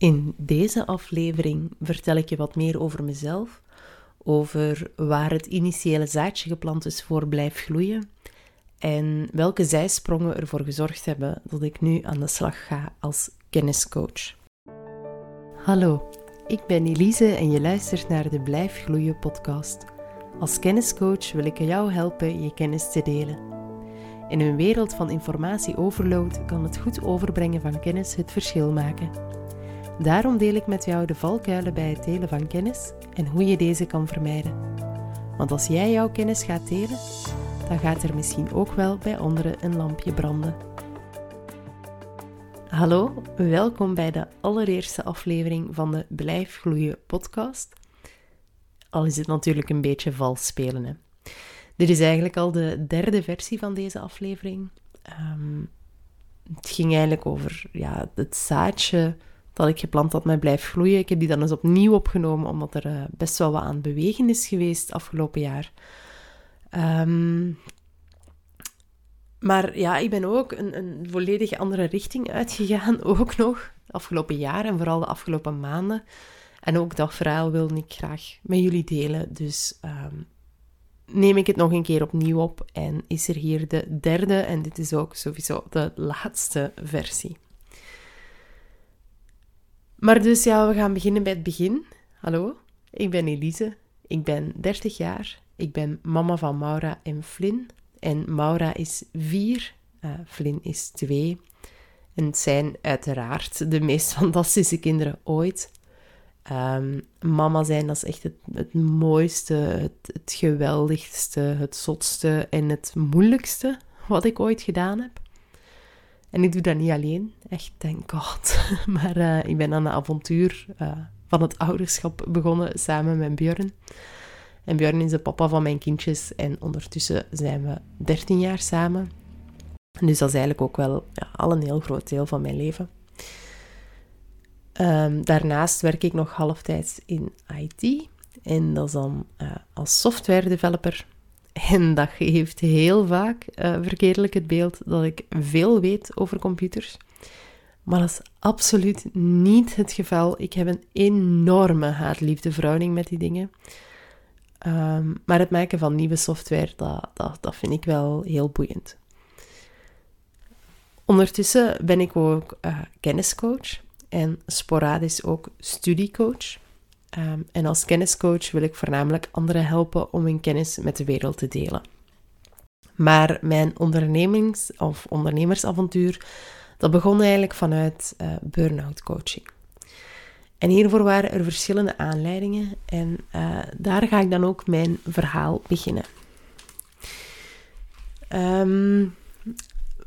In deze aflevering vertel ik je wat meer over mezelf, over waar het initiële zaadje geplant is voor blijf gloeien en welke zijsprongen ervoor gezorgd hebben dat ik nu aan de slag ga als kenniscoach. Hallo, ik ben Elise en je luistert naar de Blijf Gloeien podcast. Als kenniscoach wil ik jou helpen je kennis te delen. In een wereld van informatieoverload kan het goed overbrengen van kennis het verschil maken. Daarom deel ik met jou de valkuilen bij het delen van kennis en hoe je deze kan vermijden. Want als jij jouw kennis gaat delen, dan gaat er misschien ook wel bij anderen een lampje branden. Hallo, welkom bij de allereerste aflevering van de Blijf Gloeien podcast. Al is het natuurlijk een beetje vals spelen. Hè. Dit is eigenlijk al de derde versie van deze aflevering. Um, het ging eigenlijk over ja, het zaadje dat ik gepland had met Blijf Gloeien. Ik heb die dan eens opnieuw opgenomen, omdat er uh, best wel wat aan bewegen is geweest afgelopen jaar. Um, maar ja, ik ben ook een, een volledig andere richting uitgegaan, ook nog, afgelopen jaar en vooral de afgelopen maanden. En ook dat verhaal wil ik graag met jullie delen. Dus um, neem ik het nog een keer opnieuw op en is er hier de derde en dit is ook sowieso de laatste versie. Maar dus ja, we gaan beginnen bij het begin. Hallo, ik ben Elise, ik ben 30 jaar, ik ben mama van Maura en Flynn. En Maura is 4, uh, Flynn is 2. En het zijn uiteraard de meest fantastische kinderen ooit. Um, mama zijn, dat is echt het, het mooiste, het, het, geweldigste, het zotste en het moeilijkste wat ik ooit gedaan heb. En ik doe dat niet alleen, echt, thank god. Maar uh, ik ben aan de avontuur uh, van het ouderschap begonnen samen met Björn. En Björn is de papa van mijn kindjes en ondertussen zijn we 13 jaar samen. Dus dat is eigenlijk ook wel ja, al een heel groot deel van mijn leven. Um, daarnaast werk ik nog halftijds in IT. En dat is dan uh, als software developer. En dat geeft heel vaak uh, verkeerdelijk het beeld dat ik veel weet over computers. Maar dat is absoluut niet het geval. Ik heb een enorme haat-liefde verhouding met die dingen. Um, maar het maken van nieuwe software, dat, dat, dat vind ik wel heel boeiend. Ondertussen ben ik ook uh, kenniscoach en sporadisch ook studiecoach. Um, en als kenniscoach wil ik voornamelijk anderen helpen om hun kennis met de wereld te delen. Maar mijn ondernemings- of ondernemersavontuur, dat begon eigenlijk vanuit uh, burn-out coaching. En hiervoor waren er verschillende aanleidingen en uh, daar ga ik dan ook mijn verhaal beginnen. Um,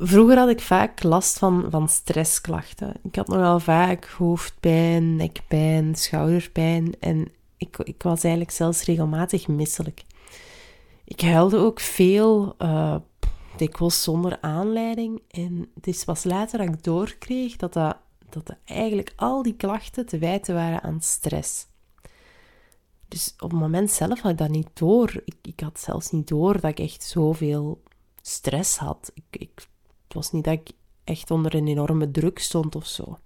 vroeger had ik vaak last van, van stressklachten. Ik had nogal vaak hoofdpijn, nekpijn, schouderpijn en ik, ik was eigenlijk zelfs regelmatig misselijk. Ik huilde ook veel, uh, dikwijls zonder aanleiding. En het is pas later dat ik doorkreeg dat dat dat eigenlijk al die klachten te wijten waren aan stress. Dus op het moment zelf had ik dat niet door. Ik, ik had zelfs niet door dat ik echt zoveel stress had. Ik, ik, het was niet dat ik echt onder een enorme druk stond of zo.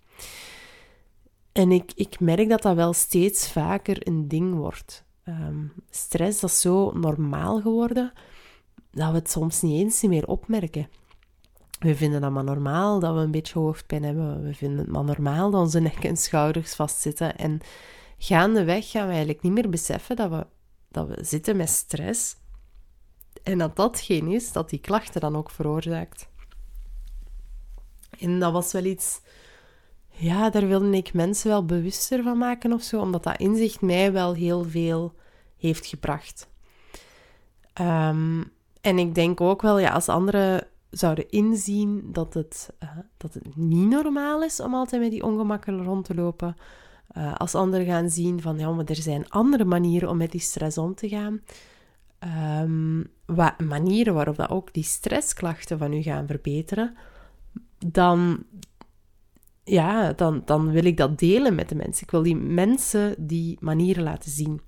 En ik, ik merk dat dat wel steeds vaker een ding wordt. Um, stress, dat is zo normaal geworden dat we het soms niet eens meer opmerken. We vinden dat maar normaal dat we een beetje hoofdpijn hebben. We vinden het maar normaal dat onze nek en schouders vastzitten. En gaandeweg gaan we eigenlijk niet meer beseffen dat we, dat we zitten met stress. En dat datgene is dat die klachten dan ook veroorzaakt. En dat was wel iets... Ja, daar wilde ik mensen wel bewuster van maken of zo. Omdat dat inzicht mij wel heel veel heeft gebracht. Um, en ik denk ook wel, ja, als andere zouden inzien dat het, uh, dat het niet normaal is om altijd met die ongemakken rond te lopen. Uh, als anderen gaan zien van ja, maar er zijn andere manieren om met die stress om te gaan. Wat, manieren waarop dat ook die stressklachten van u gaan verbeteren. Dan, ja, dan, dan wil ik dat delen met de mensen. Ik wil die mensen die manieren laten zien.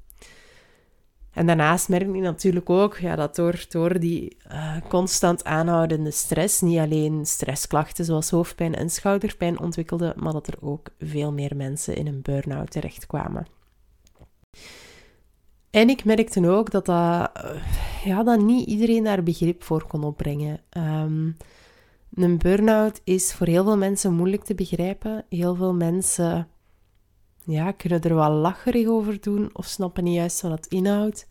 En daarnaast merk ik natuurlijk ook ja, dat door, door die uh, constant aanhoudende stress, niet alleen stressklachten zoals hoofdpijn en schouderpijn ontwikkelden, maar dat er ook veel meer mensen in een burn-out terechtkwamen. En ik merkte ook dat, dat, eh, ja, dat niet iedereen daar begrip voor kon opbrengen. Um, een burn-out is voor heel veel mensen moeilijk te begrijpen. Heel veel mensen ja, kunnen er wel lacherig over doen of snappen niet juist wat het inhoudt.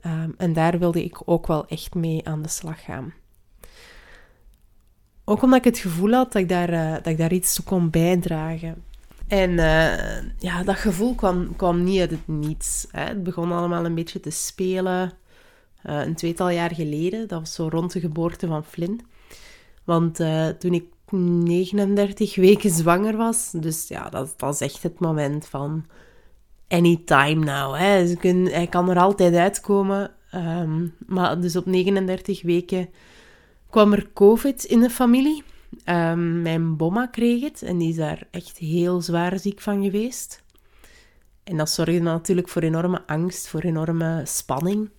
Ehm, en daar wilde ik ook wel echt mee aan de slag gaan. Ook omdat ik het gevoel had dat ik daar, uh, dat ik daar iets toe kon bijdragen. En uh, ja, dat gevoel kwam, kwam niet uit het niets. Hè. Het begon allemaal een beetje te spelen. Uh, een tweetal jaar geleden, dat was zo rond de geboorte van Flynn. Want toen ik 39 weken zwanger was. Dus ja, dat, dat is echt het moment van anytime now. Hè. Hij kan er altijd uitkomen. Um, maar dus op 39 weken kwam er COVID in de familie. Um, mijn bomma kreeg het en die is daar echt heel zwaar ziek van geweest. En dat zorgde natuurlijk voor enorme angst, voor enorme spanning.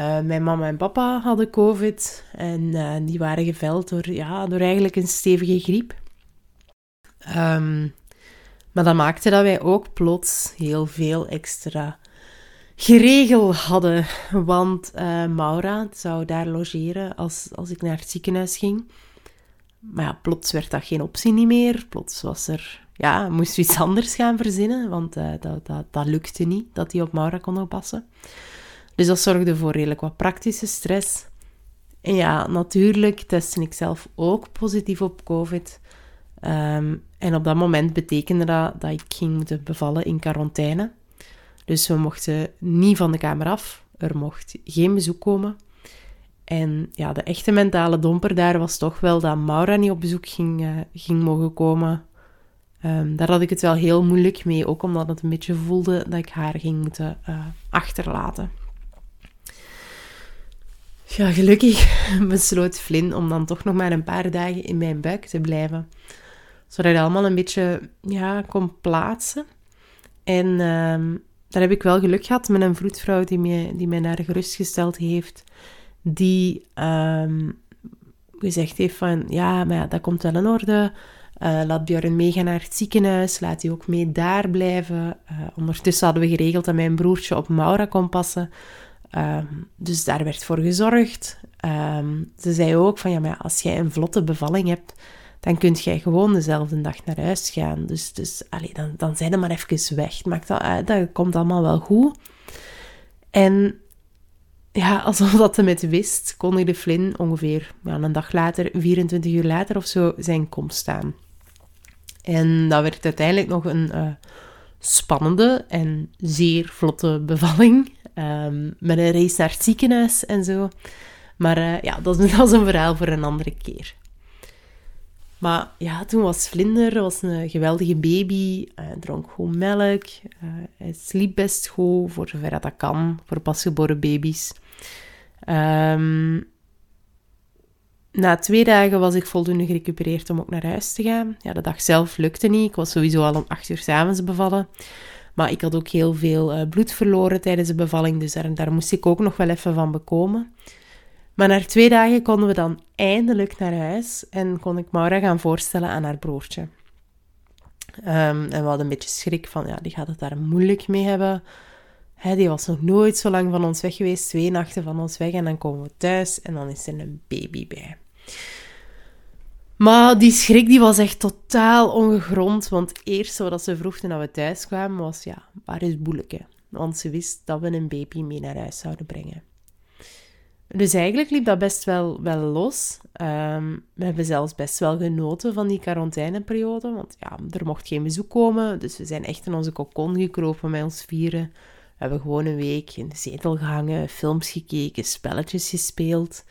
Uh, mijn mama en papa hadden COVID en uh, die waren geveld door, ja, door eigenlijk een stevige griep. Um, maar dat maakte dat wij ook plots heel veel extra geregeld hadden. Want uh, Maura zou daar logeren als, als ik naar het ziekenhuis ging. Maar ja, plots werd dat geen optie niet meer. Plots was er, ja, moest iets anders gaan verzinnen. Want dat, dat, dat lukte niet, dat hij op Maura kon oppassen. Dus dat zorgde voor redelijk wat praktische stress. En ja, natuurlijk testte ik zelf ook positief op COVID. Um, en op dat moment betekende dat dat ik ging moeten bevallen in quarantaine. Dus we mochten niet van de kamer af. Er mocht geen bezoek komen. En ja, de echte mentale domper daar was toch wel dat Maura niet op bezoek ging, uh, ging mogen komen. Um, daar had ik het wel heel moeilijk mee, ook omdat het een beetje voelde dat ik haar ging moeten uh, achterlaten. Ja, gelukkig besloot Flynn om dan toch nog maar een paar dagen in mijn buik te blijven zodat dat allemaal een beetje ja, kon plaatsen. En um, daar heb ik wel geluk gehad met een vroedvrouw die, mij, die mij naar gerustgesteld heeft. Die um, gezegd heeft van, ja, maar dat komt wel in orde. Uh, laat Björn meegaan naar het ziekenhuis. Laat hij ook mee daar blijven. Uh, ondertussen hadden we geregeld dat mijn broertje op Maura kon passen. Um, dus daar werd voor gezorgd. Um, ze zei ook van, ja, maar als jij een vlotte bevalling hebt, dan kun jij gewoon dezelfde dag naar huis gaan. Dus, dus dan, dan zijn we maar even weg. Maakt dat, dat komt allemaal wel goed. En ja, alsof dat met wist, kondigde Flynn ongeveer ja, een dag later, 24 uur later of zo, zijn komst staan. En dat werd uiteindelijk nog een uh, spannende en zeer vlotte bevalling. Um, met een race naar het ziekenhuis en zo. Maar uh, ja, dat is, dat een verhaal voor een andere keer. Maar ja, toen was Vlinder was een geweldige baby. Hij dronk goed melk. Uh, hij sliep best goed, voor zover dat, dat kan, voor pasgeboren baby's. Um, na twee dagen was ik voldoende gerecupereerd om ook naar huis te gaan. Ja, de dag zelf lukte niet. Ik was sowieso al om acht uur s'avonds bevallen. Maar ik had ook heel veel uh, bloed verloren tijdens de bevalling, dus daar, moest ik ook nog wel even van bekomen. Maar na twee dagen konden we dan eindelijk naar huis en kon ik Maura gaan voorstellen aan haar broertje. Um, en we hadden een beetje schrik van, ja, die gaat het daar moeilijk mee hebben. He, die was nog nooit zo lang van ons weg geweest, twee nachten van ons weg. En dan komen we thuis en dan is er een baby bij. Maar die schrik die was echt totaal ongegrond. Want het eerste wat ze vroeg toen we thuis kwamen was, ja, waar is Boeleke? Want ze wist dat we een baby mee naar huis zouden brengen. Dus eigenlijk liep dat best wel, wel los. Um, we hebben zelfs best wel genoten van die quarantaineperiode. Want ja, er mocht geen bezoek komen. Dus we zijn echt in onze kokon gekropen met ons vieren. We hebben gewoon een week in de zetel gehangen, films gekeken, spelletjes gespeeld.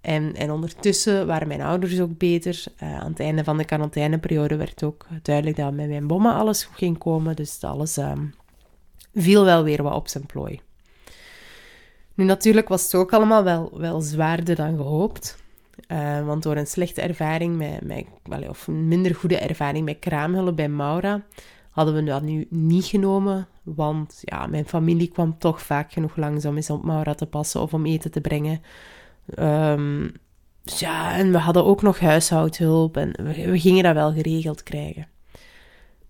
En, en ondertussen waren mijn ouders ook beter. Uh, aan het einde van de quarantaineperiode werd ook duidelijk dat met mijn bomma alles goed ging komen. Dus alles um, viel wel weer wat op zijn plooi. Nu, natuurlijk was het ook allemaal wel, wel zwaarder dan gehoopt. Uh, want door een slechte ervaring met, met of een minder goede ervaring met kraamhulp bij Maura, hadden we dat nu niet genomen. Want ja, mijn familie kwam toch vaak genoeg langs om eens op Maura te passen of om eten te brengen. Um, ja, en we hadden ook nog huishoudhulp en we, we gingen dat wel geregeld krijgen.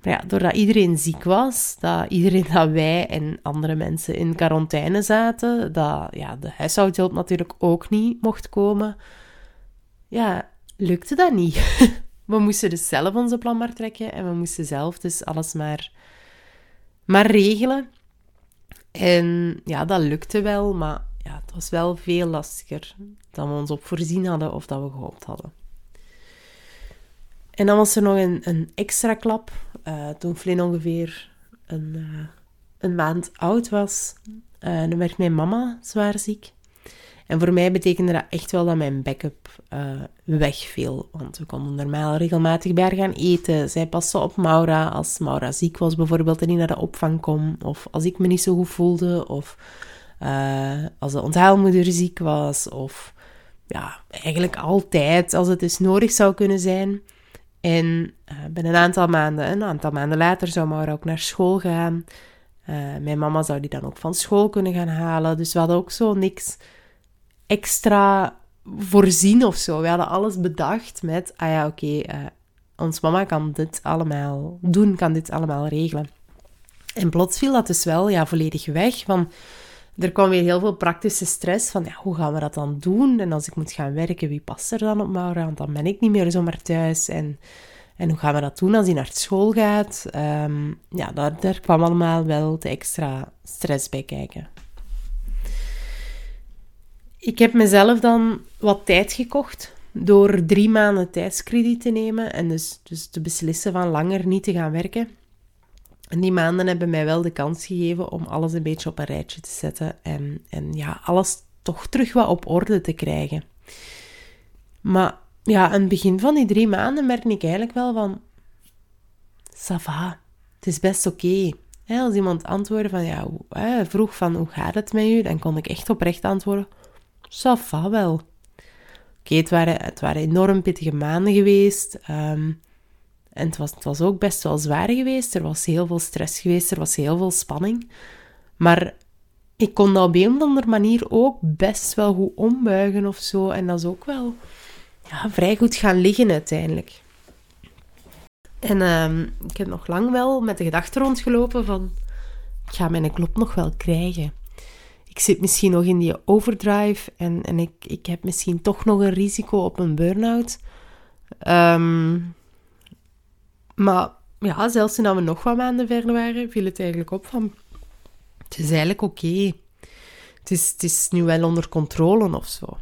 Maar ja, doordat iedereen ziek was, dat iedereen, dat wij en andere mensen in quarantaine zaten, dat ja, de huishoudhulp natuurlijk ook niet mocht komen, ja, lukte dat niet. we moesten dus zelf onze plan maar trekken en we moesten zelf dus alles maar, maar regelen. En ja, dat lukte wel, maar ja, het was wel veel lastiger dan we ons op voorzien hadden of dat we gehoopt hadden. En dan was er nog een, een extra klap. Uh, toen Flynn ongeveer een, uh, een maand oud was, uh, dan werd mijn mama zwaar ziek. En voor mij betekende dat echt wel dat mijn backup wegviel. Want we konden normaal regelmatig bij haar gaan eten. Zij paste op Maura als Maura ziek was bijvoorbeeld en niet naar de opvang kon. Of als ik me niet zo goed voelde. Of als de onthaalmoeder ziek was. Of ja, eigenlijk altijd als het dus nodig zou kunnen zijn. En uh, binnen een aantal maanden, een aantal maanden later, zou Maura ook naar school gaan. Uh, mijn mama zou die dan ook van school kunnen gaan halen. Dus we hadden ook zo niks extra voorzien of zo. We hadden alles bedacht met, ah ja, oké, okay, ons mama kan dit allemaal doen, kan dit allemaal regelen. En plots viel dat dus wel ja, volledig weg. Van, er kwam weer heel veel praktische stress van, ja, hoe gaan we dat dan doen? En als ik moet gaan werken, wie past er dan op Maura? Want dan ben ik niet meer zomaar thuis. En, en hoe gaan we dat doen als hij naar school gaat? Um, ja, daar, daar kwam allemaal wel de extra stress bij kijken. Ik heb mezelf dan wat tijd gekocht door drie maanden tijdskrediet te nemen en dus, dus te beslissen van langer niet te gaan werken. En die maanden hebben mij wel de kans gegeven om alles een beetje op een rijtje te zetten en, en ja, alles toch terug wat op orde te krijgen. Maar ja, aan het begin van die drie maanden merkte ik eigenlijk wel van, ça va, het is best oké. Als iemand antwoordde van, ja, vroeg van, hoe gaat het met u? Dan kon ik echt oprecht antwoorden, ça va wel. Oké, het, waren, het waren enorm pittige maanden geweest. Um, en het was, het was ook best wel zwaar geweest. Er was heel veel stress geweest, er was heel veel spanning. Maar ik kon dat op een of andere manier ook best wel goed ombuigen of zo. En dat is ook wel ja, vrij goed gaan liggen uiteindelijk. En uh, ik heb nog lang wel met de gedachte rondgelopen van... Ik ga mijn klop nog wel krijgen. Ik zit misschien nog in die overdrive en, en ik, ik heb misschien toch nog een risico op een burn-out. Um, maar ja, zelfs toen we nog wat maanden verder waren, viel het eigenlijk op van... Het is eigenlijk oké. Het, is, het is nu wel onder controle of zo.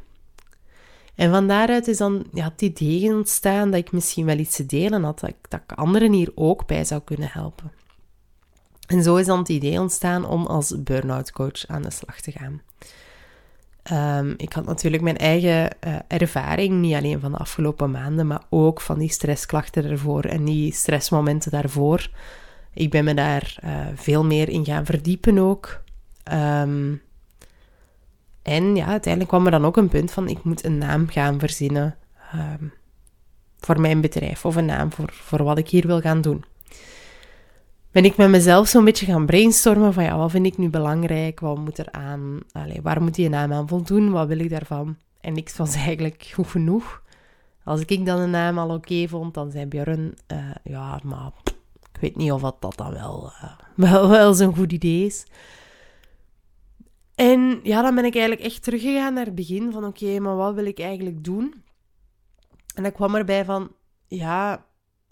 En van daaruit is dan ja, het idee ontstaan dat ik misschien wel iets te delen had, dat ik, dat ik anderen hier ook bij zou kunnen helpen. En zo is dan het idee ontstaan om als burn-out coach aan de slag te gaan. Um, ik had natuurlijk mijn eigen uh, ervaring, niet alleen van de afgelopen maanden, maar ook van die stressklachten ervoor en die stressmomenten daarvoor. Ik ben me daar uh, veel meer in gaan verdiepen ook. Um, en ja, uiteindelijk kwam er dan ook een punt van, ik moet een naam gaan verzinnen um, voor mijn bedrijf of een naam voor, voor wat ik hier wil gaan doen ben ik met mezelf zo'n beetje gaan brainstormen van ja, wat vind ik nu belangrijk? Wat moet er aan? Allee, waar moet die naam aan voldoen? Wat wil ik daarvan? En niks was eigenlijk goed genoeg. Als ik dan een naam al oké vond, dan zei Björn, uh, ja, maar ik weet niet of dat, dat dan wel, uh, wel, wel zo'n goed idee is. En ja, dan ben ik eigenlijk echt teruggegaan naar het begin van oké, maar wat wil ik eigenlijk doen? En dan kwam erbij van, ja,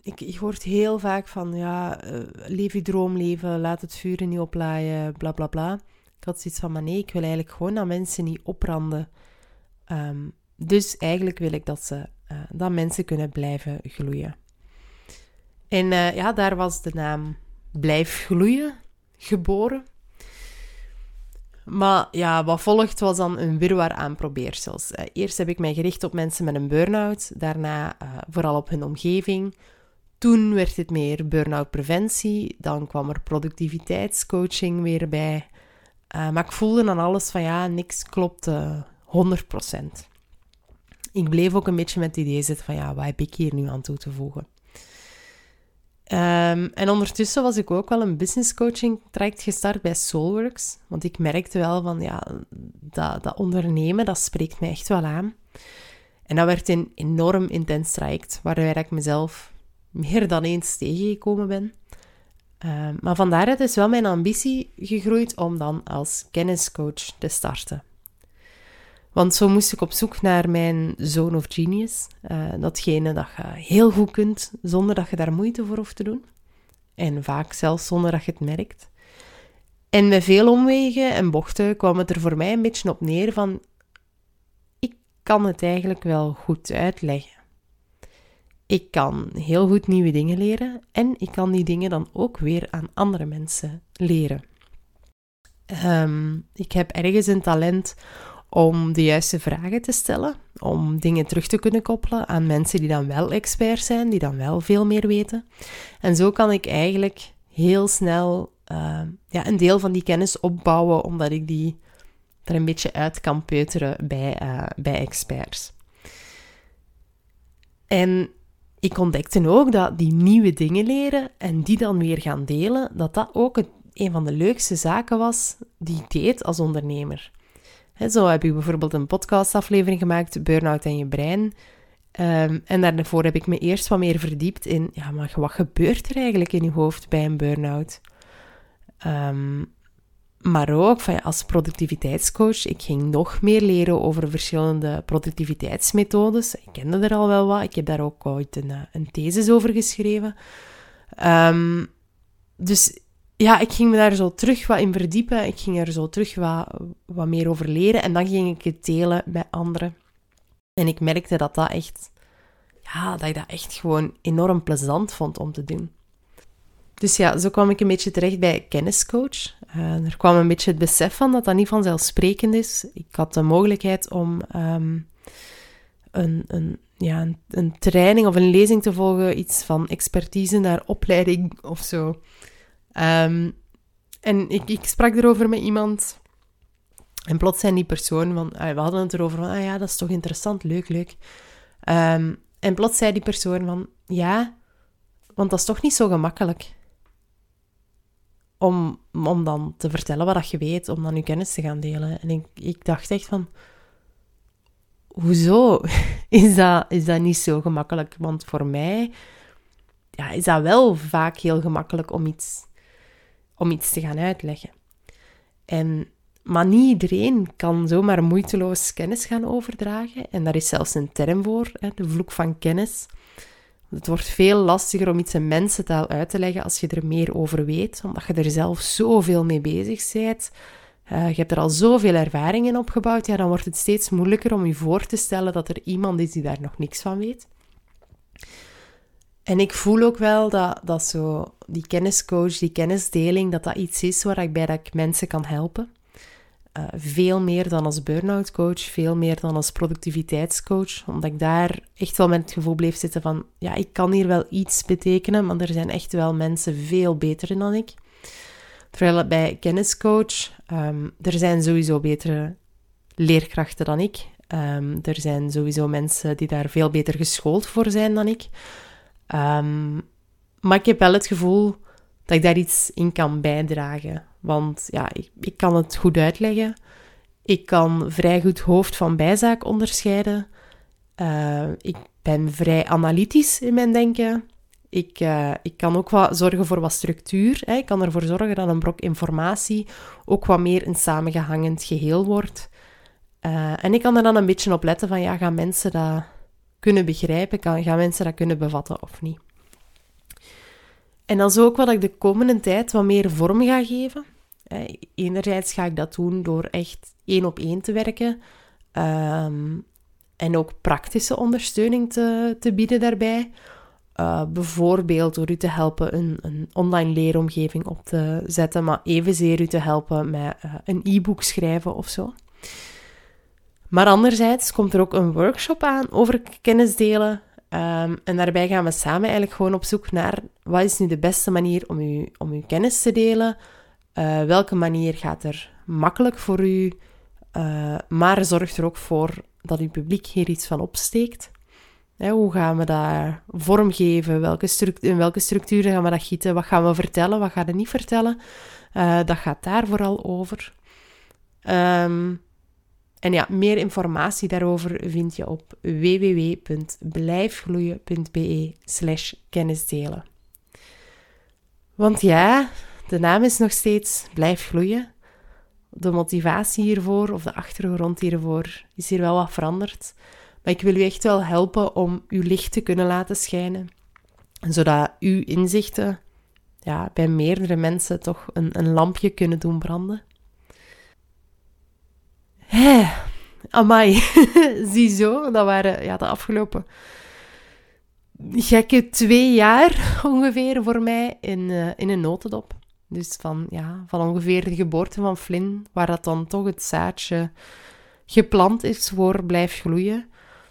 ik, je hoort heel vaak van, ja, uh, leef je droomleven, laat het vuur niet oplaaien, bla bla bla. Ik had zoiets van, maar nee, ik wil eigenlijk gewoon dat mensen niet opbranden. Um, dus eigenlijk wil ik dat, ze, uh, dat mensen kunnen blijven gloeien. En uh, ja, daar was de naam Blijf Gloeien geboren. Maar ja, wat volgt was dan een wirwar aan probeersels. eerst heb ik mij gericht op mensen met een burn-out, daarna vooral op hun omgeving, toen werd het meer burn-out preventie. Dan kwam er productiviteitscoaching weer bij. Uh, maar ik voelde dan alles van ja, niks klopte 100%. Ik bleef ook een beetje met het idee zitten van ja, wat heb ik hier nu aan toe te voegen? Ehm, en ondertussen was ik ook wel een business coaching traject gestart bij Soulworks. Want ik merkte wel van, ja, dat, dat ondernemen, dat spreekt mij echt wel aan. En dat werd een enorm intens traject, waarbij ik mezelf meer dan eens tegengekomen ben. Ehm, maar van daaruit is wel mijn ambitie gegroeid om dan als kenniscoach te starten. Want zo moest ik op zoek naar mijn zone of genius. Uh, datgene dat je heel goed kunt, zonder dat je daar moeite voor hoeft te doen. En vaak zelfs zonder dat je het merkt. En met veel omwegen en bochten kwam het er voor mij een beetje op neer van... Ik kan het eigenlijk wel goed uitleggen. Ik kan heel goed nieuwe dingen leren en ik kan die dingen dan ook weer aan andere mensen leren. Um, ik heb ergens een talent om de juiste vragen te stellen, om dingen terug te kunnen koppelen aan mensen die dan wel expert zijn, die dan wel veel meer weten. En zo kan ik eigenlijk heel snel uh, ja, een deel van die kennis opbouwen, omdat ik die er een beetje uit kan peuteren bij, uh, bij experts. En ik ontdekte ook dat die nieuwe dingen leren en die dan weer gaan delen, dat dat ook een van de leukste zaken was die ik deed als ondernemer zo heb ik bijvoorbeeld een podcastaflevering gemaakt, Burnout en je brein. Um, en daarvoor heb ik me eerst wat meer verdiept in, ja, maar wat gebeurt er eigenlijk in je hoofd bij een burn-out? Um, maar ook van, als productiviteitscoach, ik ging nog meer leren over verschillende productiviteitsmethodes. Ik kende er al wel wat, ik heb daar ook ooit een, eh, een thesis over geschreven. Um, dus ja, ik ging me daar zo terug wat in verdiepen. Ik ging er zo terug wat, wat meer over leren. En dan ging ik het delen bij anderen. En ik merkte dat dat echt... Ja, dat ik dat echt gewoon enorm plezant vond om te doen. Dus ja, zo kwam ik een beetje terecht bij kenniscoach. Uh, er kwam een beetje het besef van dat dat niet vanzelfsprekend is. Ik had de mogelijkheid om um, een, een, ja, een, training of een lezing te volgen, iets van expertise naar opleiding of zo. Um, en ik, ik sprak erover met iemand. En plots zijn die persoon van... Ah, we hadden het erover van... Ah ja, dat is toch interessant. Leuk, leuk. Um, en plots zei die persoon van... Ja, want dat is toch niet zo gemakkelijk. Om, om dan te vertellen wat je weet. Om dan je kennis te gaan delen. En ik, ik dacht echt van... Hoezo is dat, is dat niet zo gemakkelijk? Want voor mij ja, is dat wel vaak heel gemakkelijk om iets om iets te gaan uitleggen. En, maar niet iedereen kan zomaar moeiteloos kennis gaan overdragen. En daar is zelfs een term voor, hè, de vloek van kennis. Het wordt veel lastiger om iets in mensentaal uit te leggen als je er meer over weet, omdat je er zelf zoveel mee bezig bent. Uh, je hebt er al zoveel ervaring in opgebouwd, ja, dan wordt het steeds moeilijker om je voor te stellen dat er iemand is die daar nog niks van weet. En ik voel ook wel dat, dat zo die kenniscoach, die kennisdeling, dat dat iets is waar ik bij dat ik mensen kan helpen. Uh, veel meer dan als burn-out coach, veel meer dan als productiviteitscoach. Omdat ik daar echt wel met het gevoel bleef zitten van, ja, ik kan hier wel iets betekenen, maar er zijn echt wel mensen veel beter dan ik. Terwijl bij kenniscoach, um, er zijn sowieso betere leerkrachten dan ik. Um, er zijn sowieso mensen die daar veel beter geschoold voor zijn dan ik. Um, maar ik heb wel het gevoel dat ik daar iets in kan bijdragen. Want ja, ik, ik kan het goed uitleggen. Ik kan vrij goed hoofd van bijzaak onderscheiden. Uh, ik ben vrij analytisch in mijn denken. Ik, uh, ik kan ook wat zorgen voor wat structuur. Hè. Ik kan ervoor zorgen dat een brok informatie ook wat meer een samengehangend geheel wordt. Uh, en ik kan er dan een beetje op letten van, ja, gaan mensen dat kunnen begrijpen? Kan, gaan mensen dat kunnen bevatten of niet? En dat is ook wat ik de komende tijd wat meer vorm ga geven. Enerzijds ga ik dat doen door echt één op één te werken. Ehm, en ook praktische ondersteuning te, te bieden daarbij. Uh, bijvoorbeeld door u te helpen een, een, online leeromgeving op te zetten, maar evenzeer u te helpen met uh, een e-book schrijven of zo. Maar anderzijds komt er ook een workshop aan over kennis delen. Um, en daarbij gaan we samen eigenlijk gewoon op zoek naar wat is nu de beste manier om om uw kennis te delen. Uh, welke manier gaat er makkelijk voor u, uh, maar zorgt er ook voor dat uw publiek hier iets van opsteekt. hoe gaan we dat vormgeven? Welke in welke structuren gaan we dat gieten? Wat gaan we vertellen? Wat gaan we niet vertellen? Uh, dat gaat daar vooral over. Um, en ja, meer informatie daarover vind je op www.blijfgloeien.be slash kennisdelen. Want ja, de naam is nog steeds Blijf Gloeien. De motivatie hiervoor, of de achtergrond hiervoor, is hier wel wat veranderd. Maar ik wil u echt wel helpen om uw licht te kunnen laten schijnen. Zodat uw inzichten ja, bij meerdere mensen toch een, een lampje kunnen doen branden. Hé, amai. Ziezo, dat waren ja, de afgelopen gekke twee jaar ongeveer voor mij in, uh, in een notendop. Dus van, ja, van ongeveer de geboorte van Flynn, waar dat dan toch het zaadje geplant is voor blijft gloeien,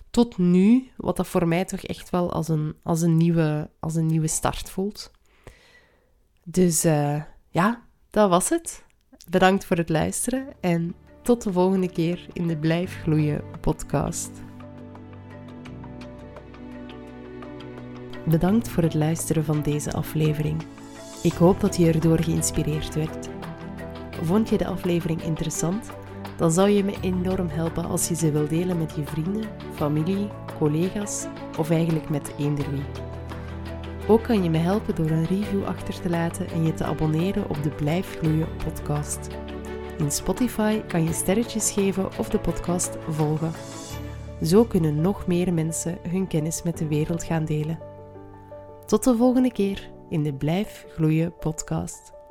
tot nu, wat dat voor mij toch echt wel als een, als een, nieuwe, als een nieuwe start voelt. Dus uh, ja, dat was het. Bedankt voor het luisteren en tot de volgende keer in de Blijf Gloeien podcast. Bedankt voor het luisteren van deze aflevering. Ik hoop dat je erdoor geïnspireerd werd. Vond je de aflevering interessant? Dan zou je me enorm helpen als je ze wil delen met je vrienden, familie, collega's of eigenlijk met eender wie. Ook kan je me helpen door een review achter te laten en je te abonneren op de Blijf Gloeien podcast. In Spotify kan je sterretjes geven of de podcast volgen. Zo kunnen nog meer mensen hun kennis met de wereld gaan delen. Tot de volgende keer in de Blijf Gloeien podcast.